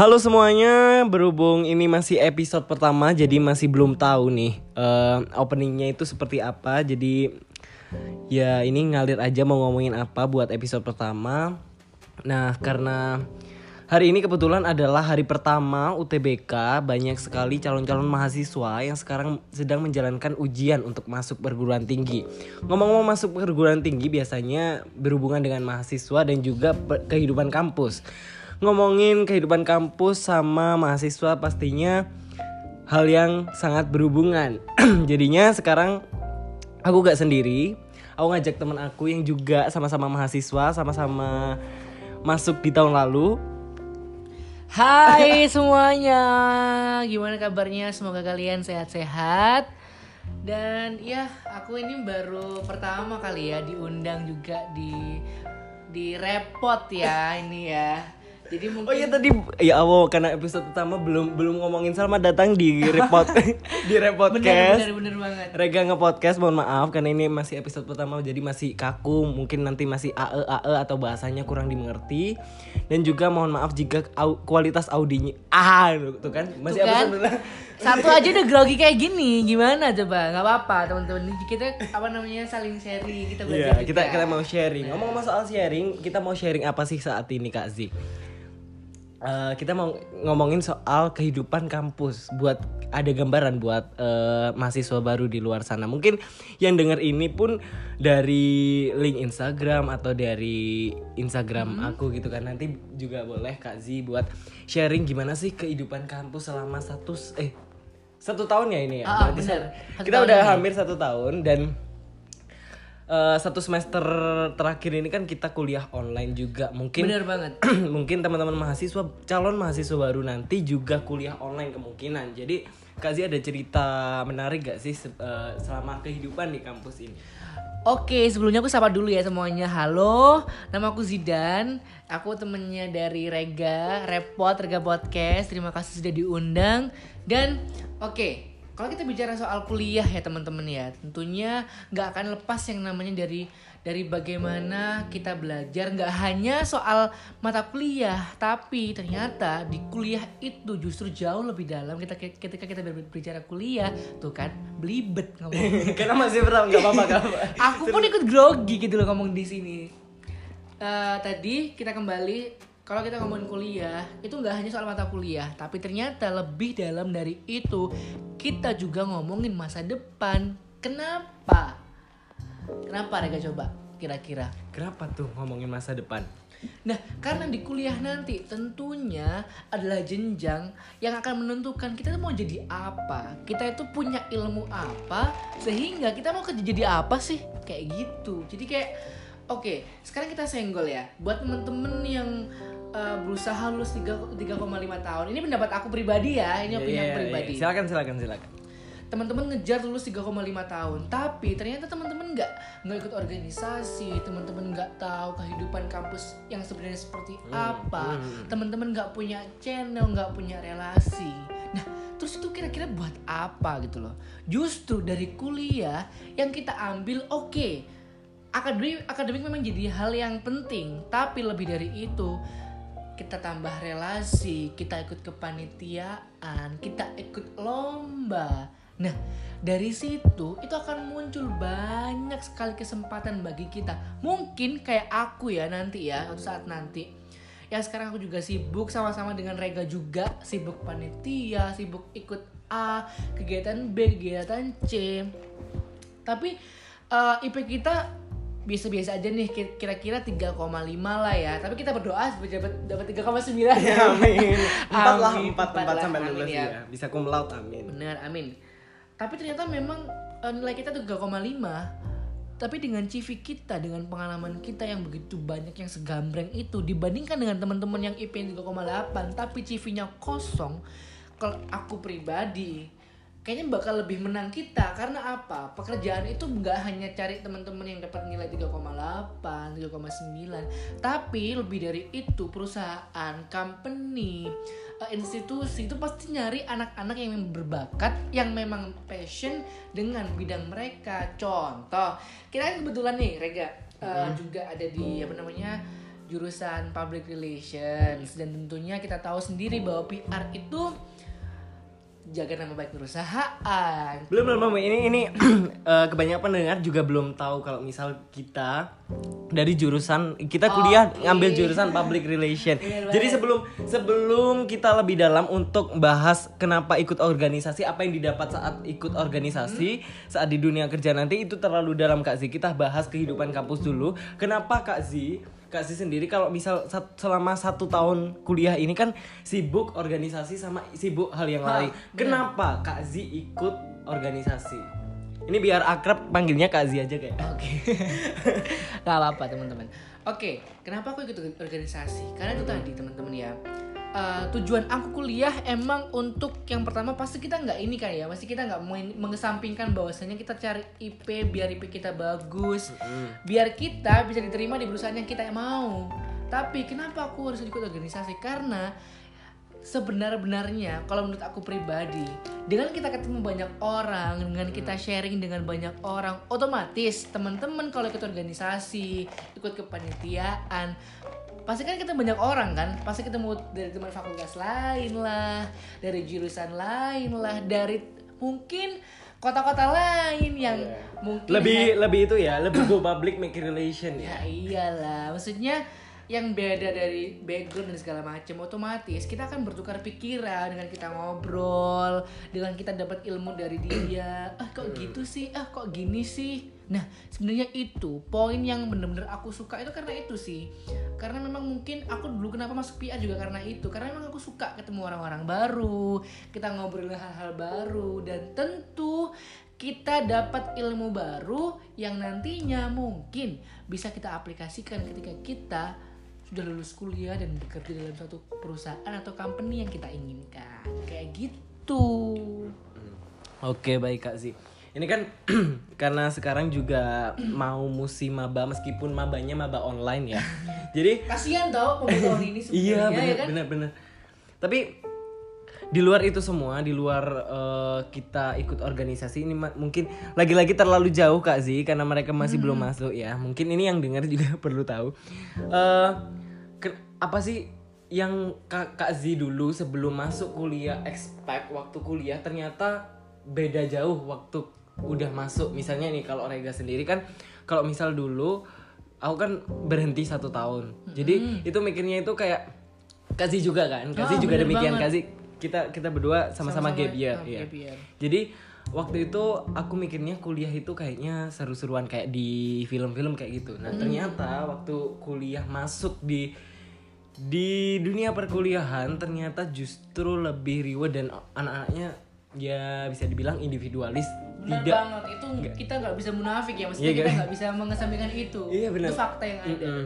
Halo semuanya, berhubung ini masih episode pertama, jadi masih belum tahu nih eh, openingnya itu seperti apa. Jadi ya ini ngalir aja mau ngomongin apa buat episode pertama. Nah karena hari ini kebetulan adalah hari pertama UTBK, banyak sekali calon-calon mahasiswa yang sekarang sedang menjalankan ujian untuk masuk perguruan tinggi. Ngomong-ngomong masuk perguruan tinggi biasanya berhubungan dengan mahasiswa dan juga kehidupan kampus ngomongin kehidupan kampus sama mahasiswa pastinya hal yang sangat berhubungan. Jadinya sekarang aku gak sendiri. Aku ngajak teman aku yang juga sama-sama mahasiswa, sama-sama masuk di tahun lalu. Hai semuanya, gimana kabarnya? Semoga kalian sehat-sehat. Dan ya, aku ini baru pertama kali ya diundang juga di di repot ya ini ya. Jadi mungkin Oh iya tadi ya Allah karena episode pertama belum belum ngomongin selamat datang di repot di bener, repodcast. bener bener banget. Rega nge-podcast mohon maaf karena ini masih episode pertama jadi masih kaku mungkin nanti masih AE AE atau bahasanya kurang dimengerti dan juga mohon maaf jika au- kualitas audinya ah tuh kan masih Tuh kan? episode. Satu aja udah grogi kayak gini, gimana coba? Nggak apa-apa teman-teman. Kita apa namanya saling sharing, kita Iya, belajar kita juga. kita mau sharing. Ngomong-ngomong soal sharing, kita mau sharing apa sih saat ini Kak Z? Eh, kita mau ngomongin soal kehidupan kampus buat ada gambaran buat eh, mahasiswa baru di luar sana. Mungkin yang denger ini pun dari link Instagram atau dari Instagram aku gitu kan. Nanti juga boleh Kak Z buat sharing gimana sih kehidupan kampus selama satu eh satu tahun ya ini ya. Berarti bener. sa- Satu kita udah ini. hampir satu tahun dan eh, satu semester terakhir ini kan kita kuliah online juga mungkin Bener banget. mungkin teman-teman mahasiswa calon mahasiswa baru nanti juga kuliah online kemungkinan jadi Kazi ada cerita menarik gak sih eh, selama kehidupan di kampus ini Oke, sebelumnya aku sapa dulu ya semuanya. Halo, nama aku Zidan. Aku temennya dari Rega, Repot, Rega Podcast. Terima kasih sudah diundang. Dan oke, kalau kita bicara soal kuliah ya teman-teman ya, tentunya nggak akan lepas yang namanya dari dari bagaimana kita belajar nggak hanya soal mata kuliah, tapi ternyata di kuliah itu justru jauh lebih dalam kita ketika kita berbicara kuliah, tuh kan belibet ngomong. karena masih pertama nggak apa-apa apa Aku pun ikut grogi gitu loh ngomong di sini. Eh, tadi kita kembali kalau kita ngomongin kuliah itu nggak hanya soal mata kuliah, tapi ternyata lebih dalam dari itu kita juga ngomongin masa depan. Kenapa? Kenapa Rega coba kira-kira? kenapa tuh ngomongin masa depan Nah, karena di kuliah nanti tentunya adalah jenjang yang akan menentukan kita tuh mau jadi apa. Kita itu punya ilmu apa sehingga kita mau kerja jadi apa sih? Kayak gitu. Jadi kayak oke, sekarang kita senggol ya. Buat temen-temen yang uh, berusaha lulus 3 3,5 tahun. Ini pendapat aku pribadi ya, ini opini Iya, aku iya, pribadi iya. silakan silakan silakan teman-teman ngejar lulus 3,5 tahun tapi ternyata teman-teman nggak nggak ikut organisasi teman-teman nggak tahu kehidupan kampus yang sebenarnya seperti apa hmm. teman-teman nggak punya channel nggak punya relasi nah terus itu kira-kira buat apa gitu loh justru dari kuliah yang kita ambil oke akademik akademik memang jadi hal yang penting tapi lebih dari itu kita tambah relasi, kita ikut kepanitiaan, kita ikut lomba. Nah, dari situ itu akan muncul banyak sekali kesempatan bagi kita. Mungkin kayak aku ya nanti ya, saat nanti. Ya sekarang aku juga sibuk sama-sama dengan Rega juga, sibuk panitia, sibuk ikut A, kegiatan B, kegiatan C. Tapi eh, IP kita biasa-biasa aja nih ki- kira-kira 3,5 lah ya. Tapi kita berdoa dapat dapat 3,9 ya, amin. Empat lah empat empat sampai lulus ya. ya bisa cum laude amin. Bener amin. Tapi ternyata memang eh, nilai kita tuh 3,5 tapi dengan CV kita dengan pengalaman kita yang begitu banyak yang segambreng itu dibandingkan dengan teman-teman yang IP 3,8 tapi CV-nya kosong kalau aku pribadi kayaknya bakal lebih menang kita. Karena apa? Pekerjaan itu nggak hanya cari teman-teman yang dapat nilai 3,8 3,9 tapi lebih dari itu perusahaan company eh, institusi itu pasti nyari anak-anak yang berbakat yang memang passion dengan bidang mereka. Contoh kita kebetulan nih Rega eh, juga ada di apa namanya jurusan public relations. Dan tentunya kita tahu sendiri bahwa PR itu jaga nama baik perusahaan. Belum belum belum. ini ini eh, kebanyakan pendengar juga belum tahu kalau misal kita dari jurusan kita kuliah Oke. ngambil jurusan public relation. Bener Jadi sebelum sebelum kita lebih dalam untuk bahas kenapa ikut organisasi, apa yang didapat saat ikut organisasi, saat di dunia kerja nanti itu terlalu dalam Kak Zi. Kita bahas kehidupan kampus dulu. Kenapa Kak Zi? Kak Zi sendiri kalau misal sat- selama satu tahun kuliah ini kan sibuk organisasi sama sibuk hal yang lain. Kenapa Kak Zi ikut organisasi? Ini biar akrab panggilnya Kak Zi aja kayak. Oke. Gak apa-apa teman-teman. Oke, kenapa aku ikut organisasi? Karena itu tadi teman-teman ya. Eh, tujuan aku kuliah emang untuk yang pertama pasti kita nggak ini kan ya, pasti kita nggak mengesampingkan bahwasanya kita cari IP biar IP kita bagus, biar kita bisa diterima di perusahaan yang kita mau. Tapi kenapa aku harus ikut organisasi? Karena sebenar-benarnya kalau menurut aku pribadi dengan kita ketemu banyak orang dengan kita sharing dengan banyak orang otomatis teman-teman kalau ikut organisasi ikut kepanitiaan pasti kan kita banyak orang kan? Pasti ketemu dari teman fakultas lain lah dari jurusan lain lah dari mungkin kota-kota lain yang mungkin Lebih lebih itu ya, lebih go public make relation ya. Ya iyalah, maksudnya yang beda dari background dan segala macam otomatis kita akan bertukar pikiran dengan kita ngobrol dengan kita dapat ilmu dari dia. Ah kok gitu sih? Ah kok gini sih nah sebenarnya itu poin yang bener-bener aku suka itu karena itu sih. Karena memang mungkin aku dulu kenapa masuk PR juga karena itu. Karena memang aku suka ketemu orang-orang baru kita ngobrolin hal-hal baru dan tentu kita dapat ilmu baru yang nantinya mungkin bisa kita aplikasikan ketika kita sudah lulus kuliah dan bekerja dalam suatu perusahaan atau company yang kita inginkan. Kayak gitu. Oke, baik Kak Zi. Ini kan karena sekarang juga mau musim maba meskipun mabanya maba online ya. Jadi kasihan tau tahun ini iya sebenarnya benar ya kan. Tapi di luar itu semua, di luar eh, kita ikut organisasi ini mungkin lagi-lagi terlalu jauh Kak Zi karena mereka masih belum Hmm. masuk ya. Mungkin ini yang dengar juga perlu tahu. Eh ke- apa sih yang Kak, Kak Zi dulu sebelum masuk kuliah expect waktu kuliah ternyata beda jauh waktu udah masuk. Misalnya nih kalau Rega sendiri kan kalau misal dulu aku kan berhenti satu tahun. Jadi itu mikirnya itu kayak kasih juga kan, kasih Ah, juga demikian banget. kasih kita kita berdua sama-sama gap year, oh, iya. gap year. Jadi waktu itu aku mikirnya kuliah itu kayaknya seru-seruan kayak di film-film kayak gitu. Nah ternyata waktu kuliah masuk di di dunia perkuliahan ternyata justru lebih reward dan anak-anaknya ya bisa dibilang individualis Benar tidak. banget. Itu kita nggak bisa munafik ya maksudnya Iya, kita nggak? bisa mengesampingkan itu. Iya, benar. itu fakta yang ada. Mm-mm.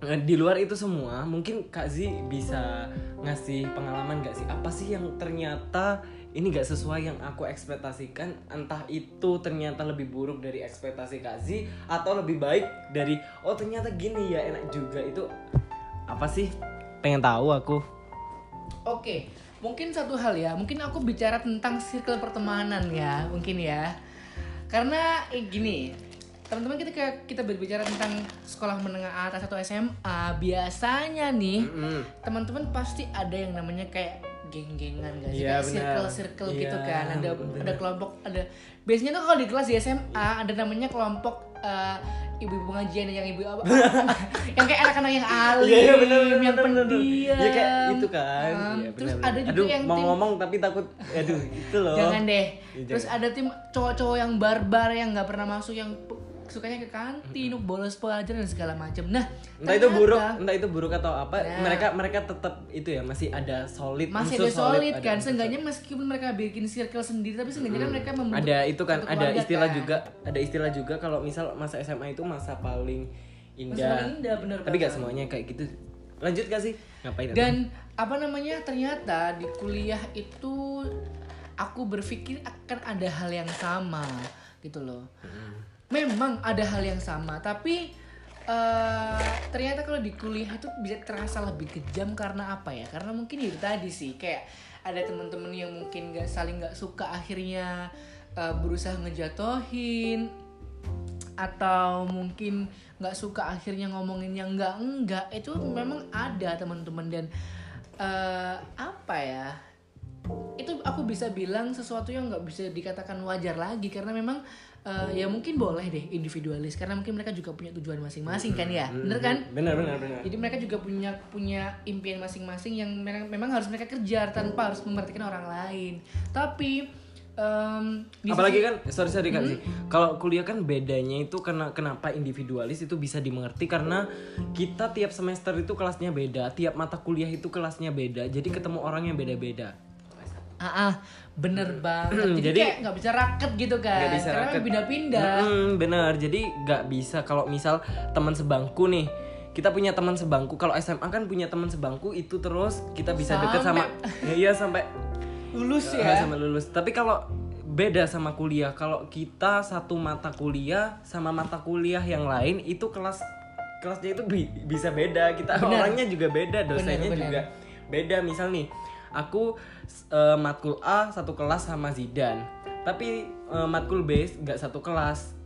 Nah, di luar itu semua mungkin Kak Zi bisa ngasih pengalaman gak sih? Apa sih yang ternyata ini gak sesuai yang aku ekspektasikan? Entah itu ternyata lebih buruk dari ekspektasi Kak Zi atau lebih baik dari oh ternyata gini ya enak juga. Itu apa sih? Pengen tahu aku. Oke, mungkin satu hal ya, mungkin aku bicara tentang circle pertemanan ya, mungkin ya. Karena eh, gini, teman-teman kita kita berbicara tentang sekolah menengah atas atau SMA, biasanya nih Mm-mm. teman-teman pasti ada yang namanya kayak geng-gengan gak sih? Iya, Kayak benar. circle-circle gitu Iya, kan. Ada benar. ada kelompok ada biasanya tuh kalau di kelas di SMA ada namanya kelompok eh, ibu-ibu pengajian yang ibu apa yang kayak anak-anak yang alim Iya, iya, benar, benar, yang benar. pendiam. Iya, kayak itu kan. Um, Iya, terus benar, ada juga Aduh, yang mau tim ngomong tapi takut aduh itu loh. Jangan deh. Iya, terus ada tim cowok-cowok yang barbar yang nggak pernah masuk yang sukanya ke kantin bolos pelajaran dan segala macam nah entah itu ternyata buruk entah itu buruk atau apa Nah. mereka mereka tetap itu ya masih ada solid masih ada solid ada kan seenggaknya meskipun mereka bikin circle sendiri tapi seenggaknya kan mereka membentuk ada itu kan ada istilah kan. juga ada istilah juga kalau misal masa SMA itu masa paling indah. Masa paling indah, bener tapi gak semuanya kayak gitu. Lanjut gak sih? Ngapain dan apa namanya ternyata di kuliah itu aku berpikir akan ada hal yang sama gitu loh memang ada hal yang sama tapi eh, ternyata kalau di kuliah itu bisa terasa lebih kejam karena apa ya? Karena mungkin itu tadi sih kayak ada teman-teman yang mungkin nggak saling nggak suka akhirnya eh, berusaha ngejatohin atau mungkin nggak suka akhirnya ngomongin yang enggak enggak itu memang ada teman-teman dan eh, apa ya itu aku bisa bilang sesuatu yang nggak bisa dikatakan wajar lagi karena memang eh, ya mungkin boleh deh individualis karena mungkin mereka juga punya tujuan masing-masing kan ya bener kan? Benar benar benar jadi mereka juga punya punya impian masing-masing yang memang harus mereka kejar tanpa harus memperhatikan orang lain. Tapi di apalagi kan sorry sorry kak sih. Kalau kuliah kan bedanya itu karena kenapa individualis itu bisa dimengerti? Karena kita tiap semester itu kelasnya beda tiap mata kuliah itu kelasnya beda jadi ketemu orang yang beda-beda Ah, ah, bener banget. Jadi, Jadi- kayak nggak bisa raket gitu kan? Nggak bisa Karena raket. pindah-pindah. Mm, bener jadi nggak bisa kalau misal teman sebangku nih kita punya teman sebangku kalau SMA kan punya teman sebangku itu terus kita bisa deket sama ya, iya sampai Lulus Eh, ya. sama lulus tapi kalau beda sama kuliah kalau kita satu mata kuliah sama mata kuliah yang lain itu kelas kelasnya itu bi- bisa beda kita Benar. orangnya juga beda dosennya Benar, benar. juga beda misal nih aku eh, matkul A satu kelas sama Zidan. Tapi eh, matkul B nggak satu kelas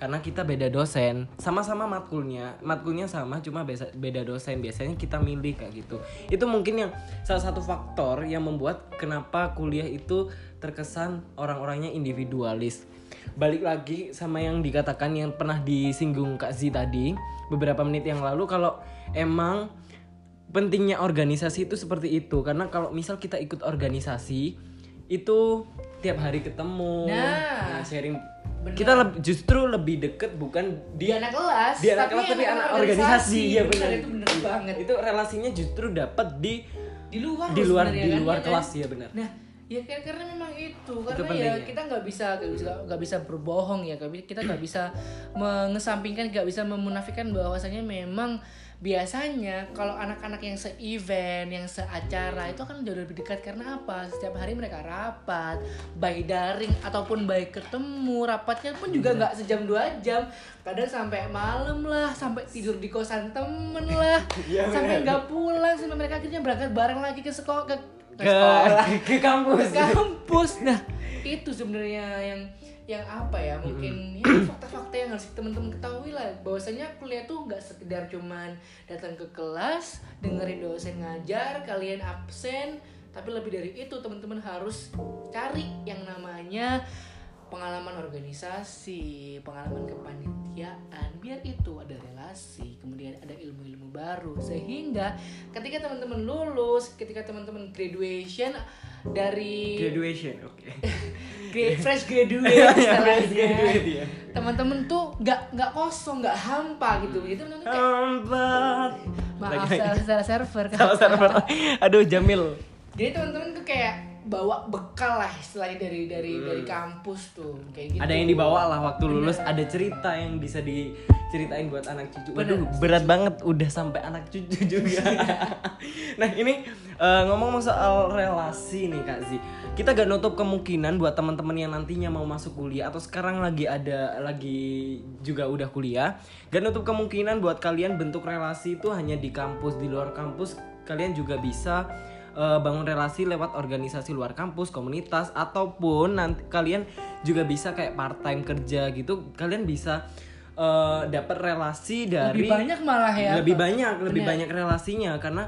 karena kita beda dosen. Sama-sama matkulnya matkulnya sama cuma beda dosen. Biasanya kita milih kayak gitu. Itu mungkin yang salah satu faktor yang membuat kenapa kuliah itu terkesan orang-orangnya individualis. Balik lagi sama yang dikatakan yang pernah disinggung Kak Z tadi beberapa menit yang lalu kalau emang pentingnya organisasi itu seperti itu karena kalau misal kita ikut organisasi itu tiap hari ketemu Nah. nah, sharing Benar. kita leb- justru lebih deket bukan Di di anak kelas. di anak kelas tapi anak organisasi ya bener, benar Itu bener banget. itu relasinya justru dapat di Di luar. di luar di kan, luar ya kan? kelas ya benar Nah, ya kan karena memang itu. Karena ya pentingnya. kita nggak bisa nggak bisa berbohong ya. Kita nggak bisa mengesampingkan nggak bisa memunafikan bahwasanya memang biasanya kalau anak-anak yang se-event yang seacara itu akan jauh lebih dekat. Karena apa? Setiap hari mereka rapat baik daring ataupun baik ketemu. Rapatnya pun juga nggak sejam dua jam. Kadang sampai malam lah sampai tidur di kosan temen lah. Iya, sampai nggak pulang sampai mereka akhirnya berangkat bareng lagi ke sekolah ke, ke ke sekolah. Ke kampus. Ke kampus. Nah itu sebenarnya yang yang apa ya mungkin ya fakta-fakta yang harus teman-teman ketahui lah. Bahwasanya kuliah tuh nggak sekedar cuman datang ke kelas dengerin dosen ngajar kalian absen. Tapi lebih dari itu teman-teman harus cari yang namanya pengalaman organisasi, pengalaman kepanitiaan, biar itu ada relasi, kemudian ada ilmu-ilmu baru sehingga ketika teman-teman lulus, ketika teman-teman graduation dari graduation oke gra- fresh graduate Iya, istilahnya, ya. teman-teman tuh nggak nggak kosong, nggak hampa gitu, jadi teman-teman kayak Empat. maaf salah, salah server. Salah server. Aduh Jamil. Jadi teman-teman tuh kayak bawa bekal lah istilahnya dari dari dari kampus tuh kayak gitu. Hmm. Ada yang dibawa lah waktu lulus, ada cerita yang bisa diceritain buat anak cucu. Waduh, berat banget udah sampai anak cucu juga. nah, ini eh, ngomong soal relasi nih Kak Zi. Kita gak nutup kemungkinan buat teman-teman yang nantinya mau masuk kuliah atau sekarang lagi ada lagi juga udah kuliah, gak nutup kemungkinan buat kalian bentuk relasi itu hanya di kampus, di luar kampus kalian juga bisa eh, bangun relasi lewat organisasi luar kampus, komunitas ataupun nanti kalian juga bisa kayak part time kerja gitu. Kalian bisa eh, dapat relasi dari lebih banyak malah ya. lebih Pak. banyak, lebih Bener. banyak relasinya karena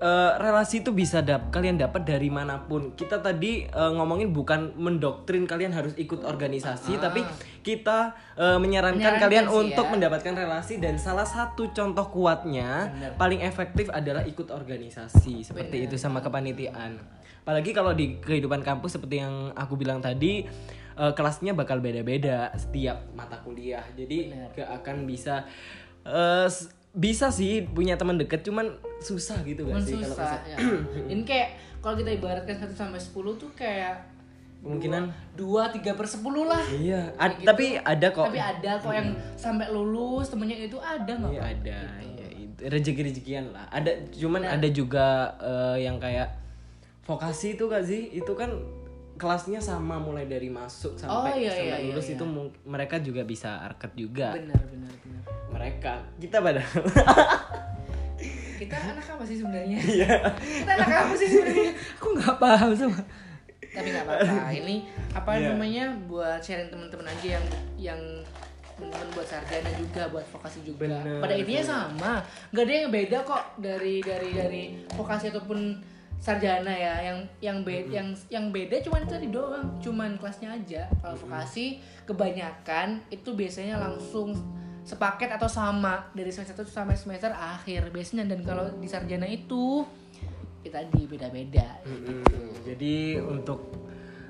eh, relasi itu bisa dap kalian dapat dari mana pun. Kita tadi eh, ngomongin bukan mendoktrin kalian harus ikut organisasi, tapi kita eh, menyarankan, Menyarankan kalian sih untuk ya. mendapatkan relasi dan salah satu contoh kuatnya Bener. paling efektif adalah ikut organisasi seperti Bener. itu sama kepanitiaan. Apalagi kalau di kehidupan kampus seperti yang aku bilang tadi eh, kelasnya bakal beda-beda setiap mata kuliah. Jadi Bener. gak akan bisa bisa sih punya teman deket cuman susah gitu gak Cuman sih kalau susah misal- ya. Ini kayak kalau kita ibaratkan 1 sampai 10 tuh kayak Kemungkinan dua tiga per sepuluh lah. Iya, ad- Kayak gitu. tapi ada kok. Tapi ada kok yang sampai lulus temennya itu ada nggak? Iya ada, ya, rezeki-rezekian lah. Ada cuman ada juga eh, yang kayak vokasi itu gak sih? Itu kan kelasnya sama mulai dari masuk sampai Oh, iya, sampai iya, iya, lulus iya. itu mung- mereka juga bisa arket juga. Benar benar benar. Mereka kita pada Kita anak apa sih sebenarnya? Iya. Kita anak apa sih sebenarnya? Aku nggak paham sama. Tapi nggak apa-apa. Ini apa Iya. namanya buat sharing teman-teman aja yang yang teman-teman buat sarjana juga buat vokasi juga Bener, pada intinya sama nggak ada yang beda kok dari dari dari vokasi ataupun sarjana ya yang yang beda yang yang beda cuman itu tadi doang cuman kelasnya aja kalau vokasi kebanyakan itu biasanya langsung sepaket atau sama dari semester 1 sampai semester akhir biasanya dan kalau di sarjana itu ya tadi beda-beda. Jadi untuk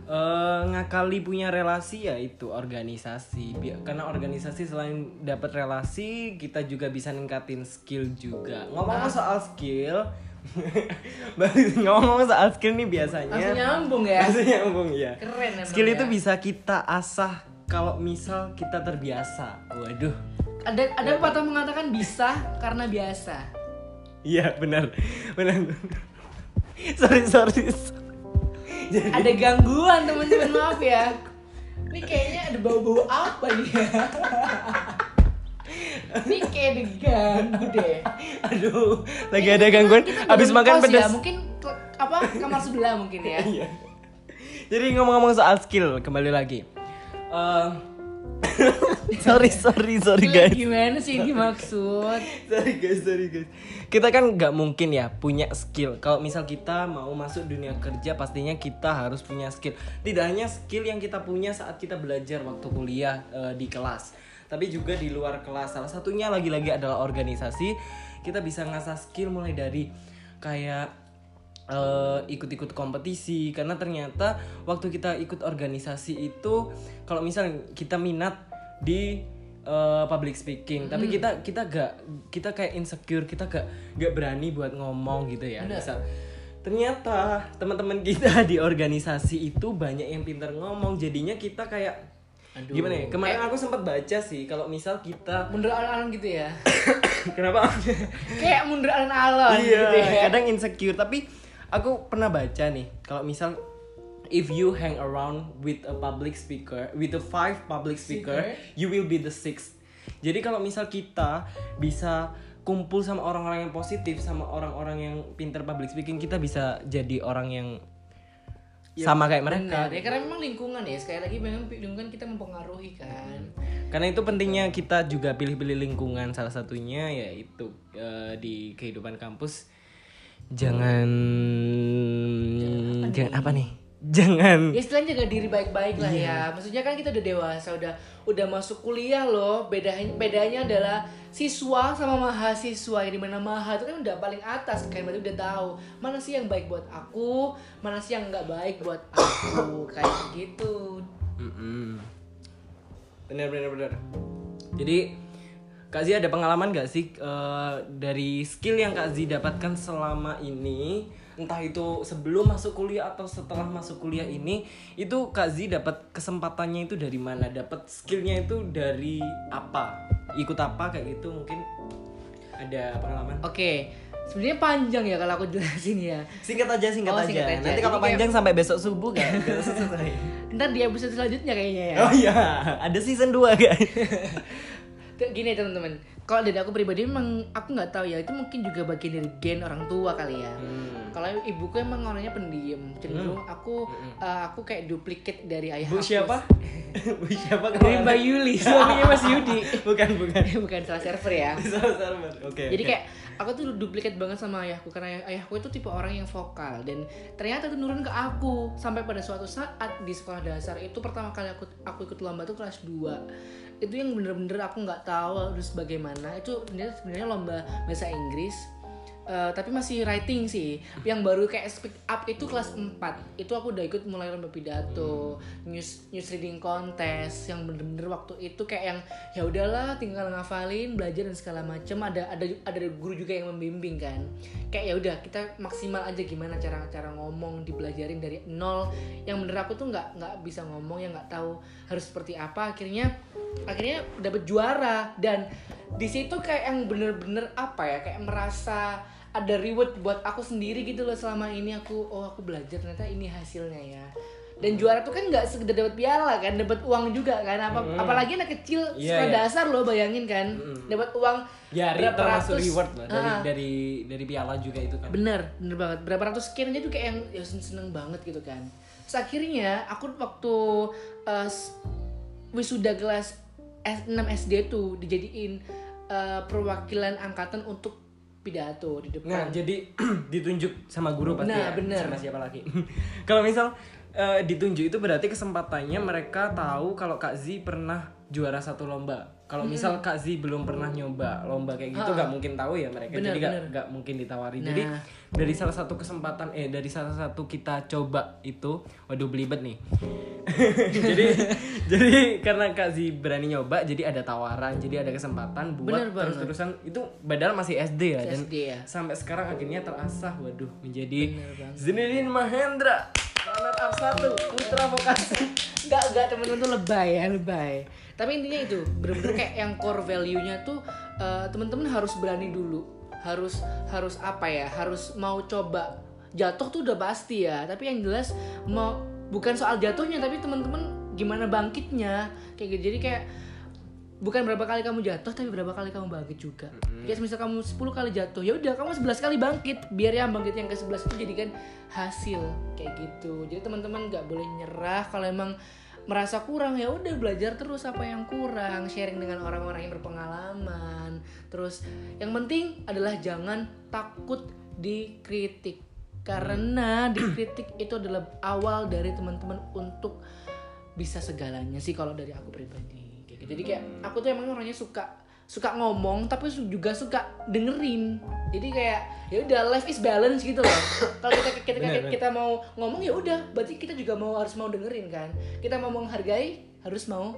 eh, ngakali punya relasi ya itu organisasi. Karena organisasi selain dapat relasi, kita juga bisa ningkatin skill juga. Ngomong soal skill, ngomong soal skill nih biasanya. langsung nyambung ya Langsung nyambung ya. keren Skill ya. itu bisa kita asah kalau misal kita terbiasa. Waduh. Ada ada pepatah mengatakan bisa karena biasa Iya benar, benar. sorry sorry. Jadi ada gangguan teman-teman maaf ya ini kayaknya ada bau-bau apa nih ya ini kayak diganggu deh Aduh, lagi ada gangguan. Kita Abis baru makan ya, pedas. mungkin apa kamar sebelah mungkin ya Iya. Jadi ngomong-ngomong soal skill, kembali lagi. Eh, sorry, sorry, sorry guys. gimana sih ini maksud Sorry guys, sorry guys. Kita kan nggak mungkin ya punya skill. Kalau misal kita mau masuk dunia kerja, pastinya kita harus punya skill. Tidak hanya skill yang kita punya saat kita belajar waktu kuliah eh, di kelas, tapi juga di luar kelas. Salah satunya lagi-lagi adalah organisasi. Kita bisa ngasah skill mulai dari kayak eh, ikut-ikut kompetisi. Karena ternyata waktu kita ikut organisasi itu kalau misal kita minat di eh, public speaking tapi kita kita gak kita kayak insecure kita gak gak berani buat ngomong gitu ya misal. Ternyata teman-teman kita di organisasi itu banyak yang pintar ngomong jadinya kita kayak Aduh. gimana ya kemarin aku sempat baca sih kalau misal kita mundur alon-alon gitu ya? Kenapa? Kayak mundur alon-alon iya gitu ya? kadang insecure tapi aku pernah baca nih kalau misal if you hang around with a public speaker with a five public speaker, Speaker. you will be the sixth. Jadi kalau misal kita bisa kumpul sama orang-orang yang positif sama orang-orang yang pinter public speaking kita bisa jadi orang yang sama kayak mereka. Benar, ya karena memang lingkungan ya sekali lagi memang lingkungan kita mempengaruhi kan. Karena itu pentingnya kita juga pilih-pilih lingkungan salah satunya yaitu eh, di kehidupan kampus jangan jangan apa nih? jangan ya istilahnya jaga diri baik-baik lah ya. Maksudnya kan kita udah dewasa udah udah masuk kuliah loh. Bedanya bedanya adalah siswa sama mahasiswa. Yang di mana maha itu kan udah paling atas kan berarti udah tahu mana sih yang baik buat aku mana sih yang nggak baik buat aku. Kayak gitu. Mm-mm. bener bener bener jadi Kak Zi ada pengalaman gak sih eh, dari skill yang Kak Zi dapatkan selama ini entah itu sebelum masuk kuliah atau setelah masuk kuliah ini itu Kak Zi dapat kesempatannya itu dari mana? Dapat skillnya itu dari apa? Ikut apa kayak gitu mungkin ada pengalaman? Oke sebenarnya panjang ya kalau aku jelasin ya. Singkat aja singkat Oh, aja. singkat aja. nanti kalau Jadi kayak- panjang sampai besok subuh selesai. Ntar di episode selanjutnya kayaknya ya. Oh iya ada season 2 guys gini teman-teman kalau dari aku pribadi memang aku nggak tahu ya itu mungkin juga bagian dari gen orang tua kali ya Hmm. kalau ibuku emang orangnya pendiam cenderung aku uh, aku kayak duplikat dari ayah Bu aku. siapa? Bu siapa? dari Mbak Yuli suaminya Mas Yudi bukan bukan. bukan salah server ya Salah salah. Oke. jadi oke. kayak aku tuh duplikat banget sama ayahku karena ayah- ayahku itu tipe orang yang vokal dan ternyata itu nurun ke aku sampai pada suatu saat di sekolah dasar itu pertama kali aku aku ikut lomba tuh kelas 2 itu yang bener-bener aku nggak tahu harus bagaimana. Itu sebenarnya lomba bahasa Inggris Eh, tapi masih writing sih. Yang baru kayak speak up itu kelas 4 itu aku udah ikut mulai lomba pidato news news reading contest. Yang bener-bener waktu itu kayak yang ya udahlah tinggal ngafalin belajar dan segala macem. Ada ada ada guru juga yang membimbing kan. Kayak ya udah kita maksimal aja gimana cara cara ngomong dipelajarin dari nol. Yang bener aku tuh nggak nggak bisa ngomong yang nggak tahu harus seperti apa. Akhirnya akhirnya dapet juara. Dan di situ kayak yang bener-bener apa ya kayak merasa ada reward buat aku sendiri gitu loh selama ini aku oh aku belajar ternyata ini hasilnya ya. Dan juara tuh kan nggak sekedar dapat piala kan dapat uang juga kan apa apalagi anak kecil Iya, sekolah iya. dasar loh bayangin kan. Dapat uang ya berapa ratus reward lah dari Ah. dari dari piala juga itu kan. bener bener banget. Berapa ratus sekian aja tuh kayak yang ya sen- seneng banget gitu kan. Terus akhirnya aku waktu uh, wisuda kelas S 6 SD tuh dijadiin eh, perwakilan angkatan untuk pidato di depan. Nah, jadi ditunjuk sama guru pasti Nah, ya. bener. Sama siapa lagi. kalau misal eh, ditunjuk itu berarti kesempatannya mereka tahu kalau Kak Z pernah juara satu lomba. Kalau misal Kak Z belum pernah nyoba lomba kayak gitu nggak mungkin tahu ya mereka. Bener, jadi nggak nggak mungkin ditawari. Nah. Jadi dari salah satu kesempatan eh dari salah satu kita coba itu waduh belibet nih. jadi jadi karena Kak Z berani nyoba jadi ada tawaran, jadi ada kesempatan buat terus-terusan itu padahal masih SD ya dan SD ya. sampai sekarang akhirnya terasah waduh menjadi. Zinedine Mahendra up satu putra vokasi Enggak, enggak temen-temen tuh lebay ya, lebay. Tapi intinya itu, bener-bener kayak yang core value-nya tuh eh, temen-temen harus berani dulu. Harus harus apa ya? Harus mau coba. Jatuh tuh udah pasti ya, tapi yang jelas mau bukan soal jatuhnya tapi temen-temen gimana bangkitnya. Kayak gitu. Jadi kayak bukan berapa kali kamu jatuh tapi berapa kali kamu bangkit juga. Kayak misal kamu 10 kali jatuh, ya udah kamu 11 kali bangkit biar yang bangkit yang ke-11 itu jadikan hasil kayak gitu. Jadi teman-teman nggak boleh nyerah kalau emang merasa kurang ya udah belajar terus apa yang kurang, sharing dengan orang-orang yang berpengalaman. Terus yang penting adalah jangan takut dikritik. Karena dikritik itu adalah awal dari teman-teman untuk bisa segalanya sih kalau dari aku pribadi gitu. Jadi kayak aku tuh emang orangnya suka suka ngomong tapi juga suka dengerin. Jadi kayak ya udah life is balance gitu loh. Kalau kita kita kita, Bener, kita mau ngomong ya udah berarti kita juga mau harus mau dengerin kan. Kita mau menghargai harus mau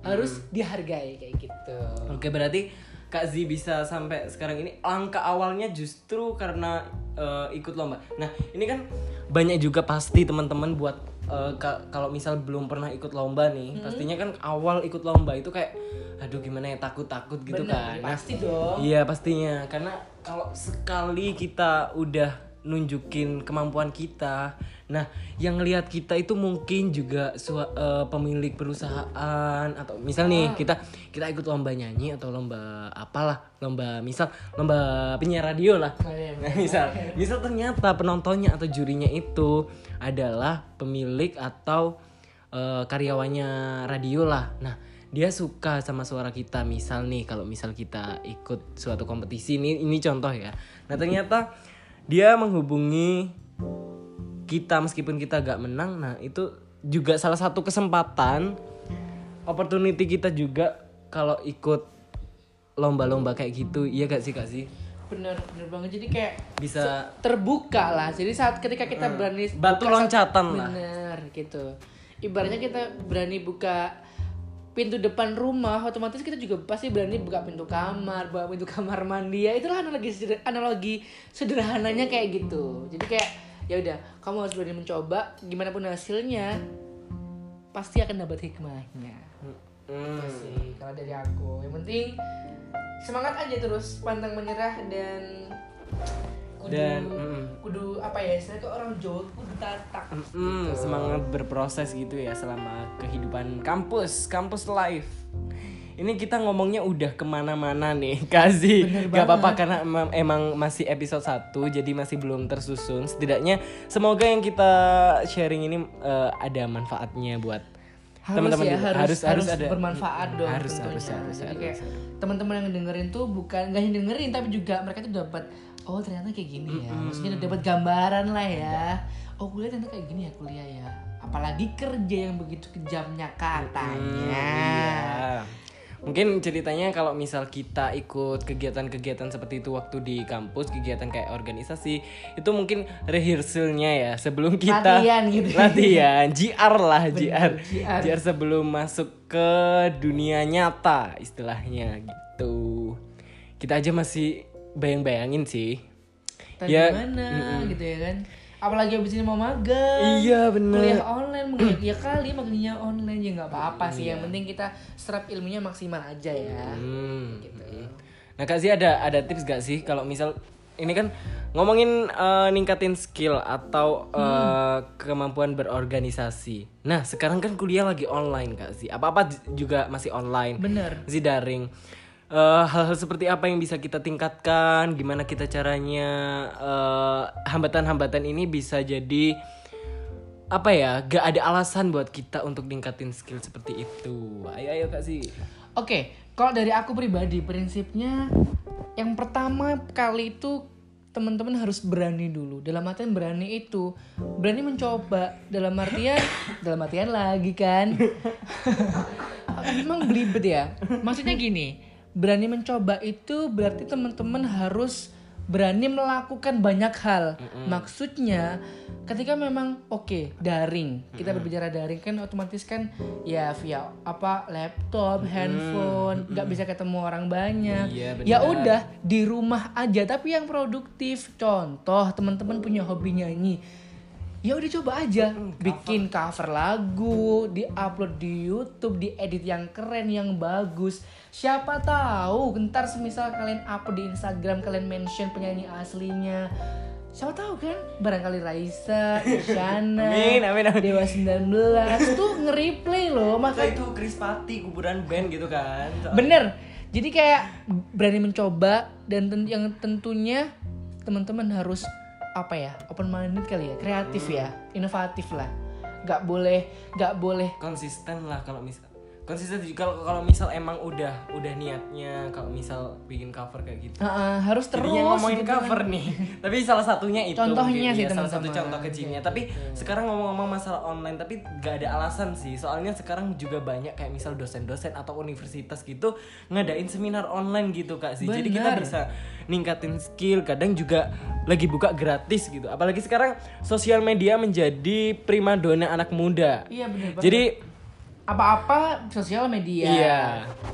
harus dihargai kayak gitu. oke berarti Kak Z bisa sampai sekarang ini langkah awalnya justru karena eh, ikut lomba nah ini kan banyak juga pasti teman-teman buat eh, ka- kalau misal belum pernah ikut lomba nih Hmm. pastinya kan awal ikut lomba itu kayak aduh gimana ya takut-takut gitu Bener, kan pasti dong. Iya pastinya karena kalau sekali kita udah nunjukin kemampuan kita, nah yang ngelihat kita itu mungkin juga sua- eh, pemilik perusahaan atau misal nih kita kita ikut lomba nyanyi atau lomba apalah lomba misal lomba penyiar radio lah. Oh, Nah, misal misal ternyata penontonnya atau jurinya itu adalah pemilik atau eh, karyawannya radio lah. Nah, dia suka sama suara kita. Misal nih kalau misal kita ikut suatu kompetisi ini ini contoh ya. Nah, ternyata dia menghubungi kita meskipun kita gak menang. Nah, itu juga salah satu kesempatan opportunity kita juga kalau ikut lomba-lomba kayak gitu. Iya gak sih Kak sih? Bener bener banget. Jadi kayak Bisa terbuka lah. Jadi saat ketika kita berani batu buka loncatan lah. Bener gitu. Ibaratnya kita berani buka pintu depan rumah, otomatis kita juga pasti berani buka pintu kamar, buka pintu kamar mandi. Ya itulah analogi seder- analogi sederhananya kayak gitu. Jadi kayak ya udah, kamu harus berani mencoba. Gimana pun hasilnya, pasti akan dapat hikmahnya. Hmm. Itu sih kalau dari aku. Yang penting semangat aja terus, pantang menyerah dan kudu Dan, mm. kudu apa ya? Istilahnya orang Jawa kudu tatak. Hmm, semangat berproses gitu ya selama kehidupan kampus, kampus life. Ini kita ngomongnya udah ke mana-mana nih, Kazi. Gak apa-apa karena emang, masih episode 1 jadi masih belum tersusun. Setidaknya semoga yang kita sharing ini eh, ada manfaatnya buat teman-teman ya, harus, harus harus ada bermanfaat dong Harus tentunya. harus harus Jadi harus. kayak teman-teman yang dengerin tuh bukan gak hanya dengerin tapi juga mereka tuh dapat oh ternyata kayak gini ya. Maksudnya udah dapat gambaran lah ya. Oh kuliah ternyata kayak gini ya kuliah ya. Apalagi kerja yang begitu kejamnya katanya. Iya. Mungkin ceritanya kalau misal kita ikut kegiatan-kegiatan seperti itu waktu di kampus, kegiatan kayak organisasi, itu mungkin rehearsalnya ya sebelum kita Latihan gitu. Latihan, GR lah, GR. GR. GR sebelum masuk ke dunia nyata istilahnya gitu. Kita aja masih bayang-bayangin sih. Tadi Ya, gimana gitu ya kan. Apalagi abis ini mau magang. Iya bener. kuliah online mungkin ya kali magangnya online ya nggak apa-apa sih Iya. yang penting kita serap ilmunya maksimal aja ya Hmm. gitu Nah Kak Zia ada ada tips gak sih kalau misal ini kan ngomongin eh, ningkatin skill atau eh, kemampuan berorganisasi. Nah sekarang kan kuliah lagi online Kak Zia. Apa apa juga masih online. bener Masih daring. Eh, hal-hal seperti apa yang bisa kita tingkatkan? Gimana kita caranya eh, hambatan-hambatan ini bisa jadi apa ya gak ada alasan buat kita untuk ningkatin skill seperti itu ayo ayo kak sih Oke, kalau dari aku pribadi prinsipnya yang pertama kali itu teman-teman harus berani dulu. Dalam artian berani itu berani mencoba. Dalam artian dalam artian lagi kan. Emang belibet ya. Maksudnya gini, berani mencoba itu berarti teman-teman harus berani melakukan banyak hal. Maksudnya ketika memang oke daring, kita berbicara daring kan otomatis kan ya via apa laptop, handphone, nggak bisa ketemu orang banyak. Iya, ya udah di rumah aja tapi yang produktif. Contoh teman-teman punya hobi nyanyi. Ya udah coba aja bikin cover lagu, di-upload di YouTube, diedit yang keren, yang bagus. Siapa tahu ntar semisal kalian upload di Instagram kalian mention penyanyi aslinya. Siapa tahu kan barangkali Raisa, Isyana, Amin, amin, amin. Dewa 19 tuh nge-replay loh. maka Maka itu Chris Pati kuburan band gitu kan Bener. Jadi kayak berani mencoba dan ten- yang tentunya teman-teman harus apa ya open minded kali ya kreatif ya inovatif lah. Nggak boleh nggak boleh konsisten lah kalau misal konsisten juga kalau kalau misal emang udah udah niatnya kalau misal bikin cover kayak gitu. Uh, harus terus Jadinya ngomongin gitu kan. cover nih. Tapi salah satunya itu Contohnya mungkin, sih, ya, salah satu contoh kecilnya. Tapi sekarang ngomong-ngomong masalah online tapi gak ada alasan sih. Soalnya sekarang juga banyak kayak misal dosen-dosen atau universitas gitu ngadain seminar online gitu kak sih. Jadi kita bisa ningkatin skill kadang juga lagi buka gratis gitu. Apalagi sekarang sosial media menjadi primadona anak muda. Iya bener banget. jadi apa-apa sosial media. Iya.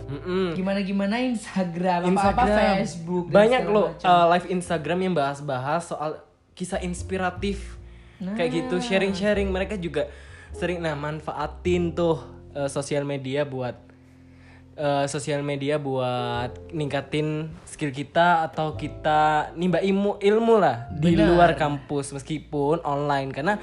Mm-mm. gimana gimana Instagram, apa apa Instagram. Facebook banyak loh uh, live Instagram yang bahas-bahas soal kisah inspiratif. Kayak gitu sharing-sharing. Mereka juga sering nah manfaatin tuh uh, sosial media buat uh, sosial media buat ningkatin skill kita atau kita nimba ilmu ilmu lah di Benar. luar kampus meskipun online. Karena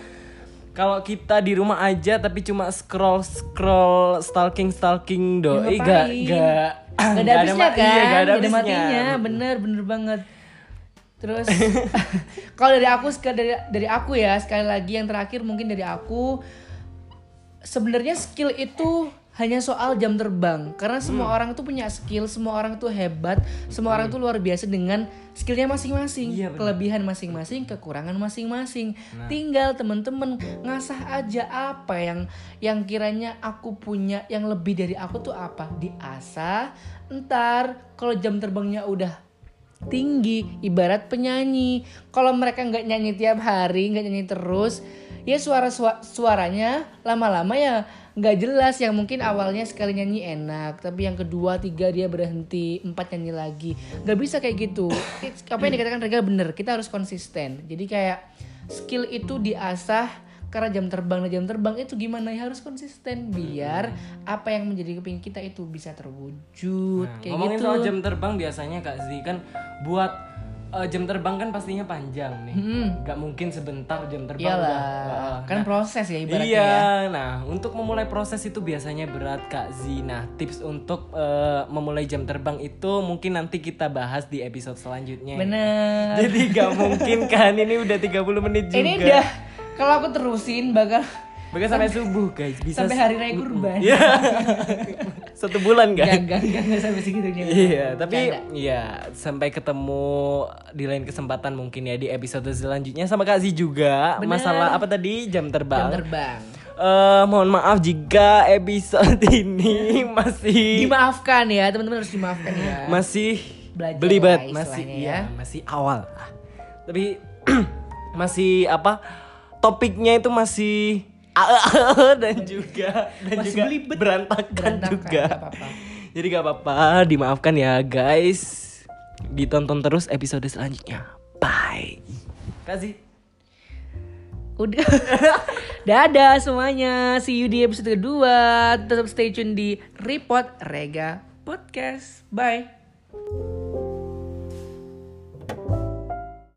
kalau kita di rumah aja tapi cuma scroll scroll stalking stalking doi gak gak Gak ada habisnya ma- kan, iya, gak ada gak ada matinya, bener bener banget. Terus kalau dari aku sekali dari dari aku ya sekali lagi yang terakhir mungkin dari aku sebenarnya skill itu hanya soal jam terbang karena semua Hmm. orang tuh punya skill, semua orang tuh hebat, semua orang tuh luar biasa dengan skillnya masing-masing, Iya, kelebihan masing-masing, kekurangan masing-masing. Nah. Tinggal temen-temen ngasah aja apa yang yang kiranya aku punya yang lebih dari aku tuh apa diasah. Ntar kalau jam terbangnya udah tinggi ibarat penyanyi kalau mereka nggak nyanyi tiap hari nggak nyanyi terus ya suara sua- suaranya lama-lama ya nggak jelas yang mungkin awalnya sekali nyanyi enak tapi yang kedua tiga dia berhenti empat nyanyi lagi. Nggak bisa kayak gitu. It's- apa yang dikatakan Rega bener. Kita harus konsisten. Jadi kayak skill itu diasah karena jam terbang dan jam terbang itu gimana? Ya harus konsisten biar apa yang menjadi kepingin kita itu bisa terwujud Nah, kayak ngomongin gitu. soal jam terbang biasanya kak Zi kan buat eh, jam terbang kan pastinya panjang nih nggak mungkin sebentar jam terbang Iyalah, udah Heeh. kan proses ya ibaratnya iya, ya. nah untuk memulai proses itu biasanya berat Kak Z. Nah, tips untuk eh, memulai jam terbang itu mungkin nanti kita bahas di episode selanjutnya. Bener. Jadi gak mungkin kan ini udah 30 menit juga. Ini udah kalau aku terusin bakal Bahkan sampai subuh guys, bisa sampai hari raya kurban. Iya. Satu bulan kan? enggak, enggak, enggak sampai segitunya. Iya, tapi Bercanda. ya sampai ketemu di lain kesempatan mungkin ya di episode selanjutnya sama Kak Z juga. Bener. Masalah apa tadi? Jam terbang. jam terbang. Eh, mohon maaf jika episode ini masih Dimaafkan ya, teman-teman harus dimaafkan ya. masih Belajar belibet, lah masih iya, ya. masih awal. Tapi masih apa? Topiknya itu masih dan juga dan Masih juga belibet. berantakan, Berantakan, juga. nggak apa-apa. Jadi gak apa-apa, dimaafkan ya guys. Ditonton terus episode selanjutnya. Bye. Kasih. Udah. Dadah semuanya. See you di episode kedua. Tetap stay tune di Report Rega Podcast. Bye.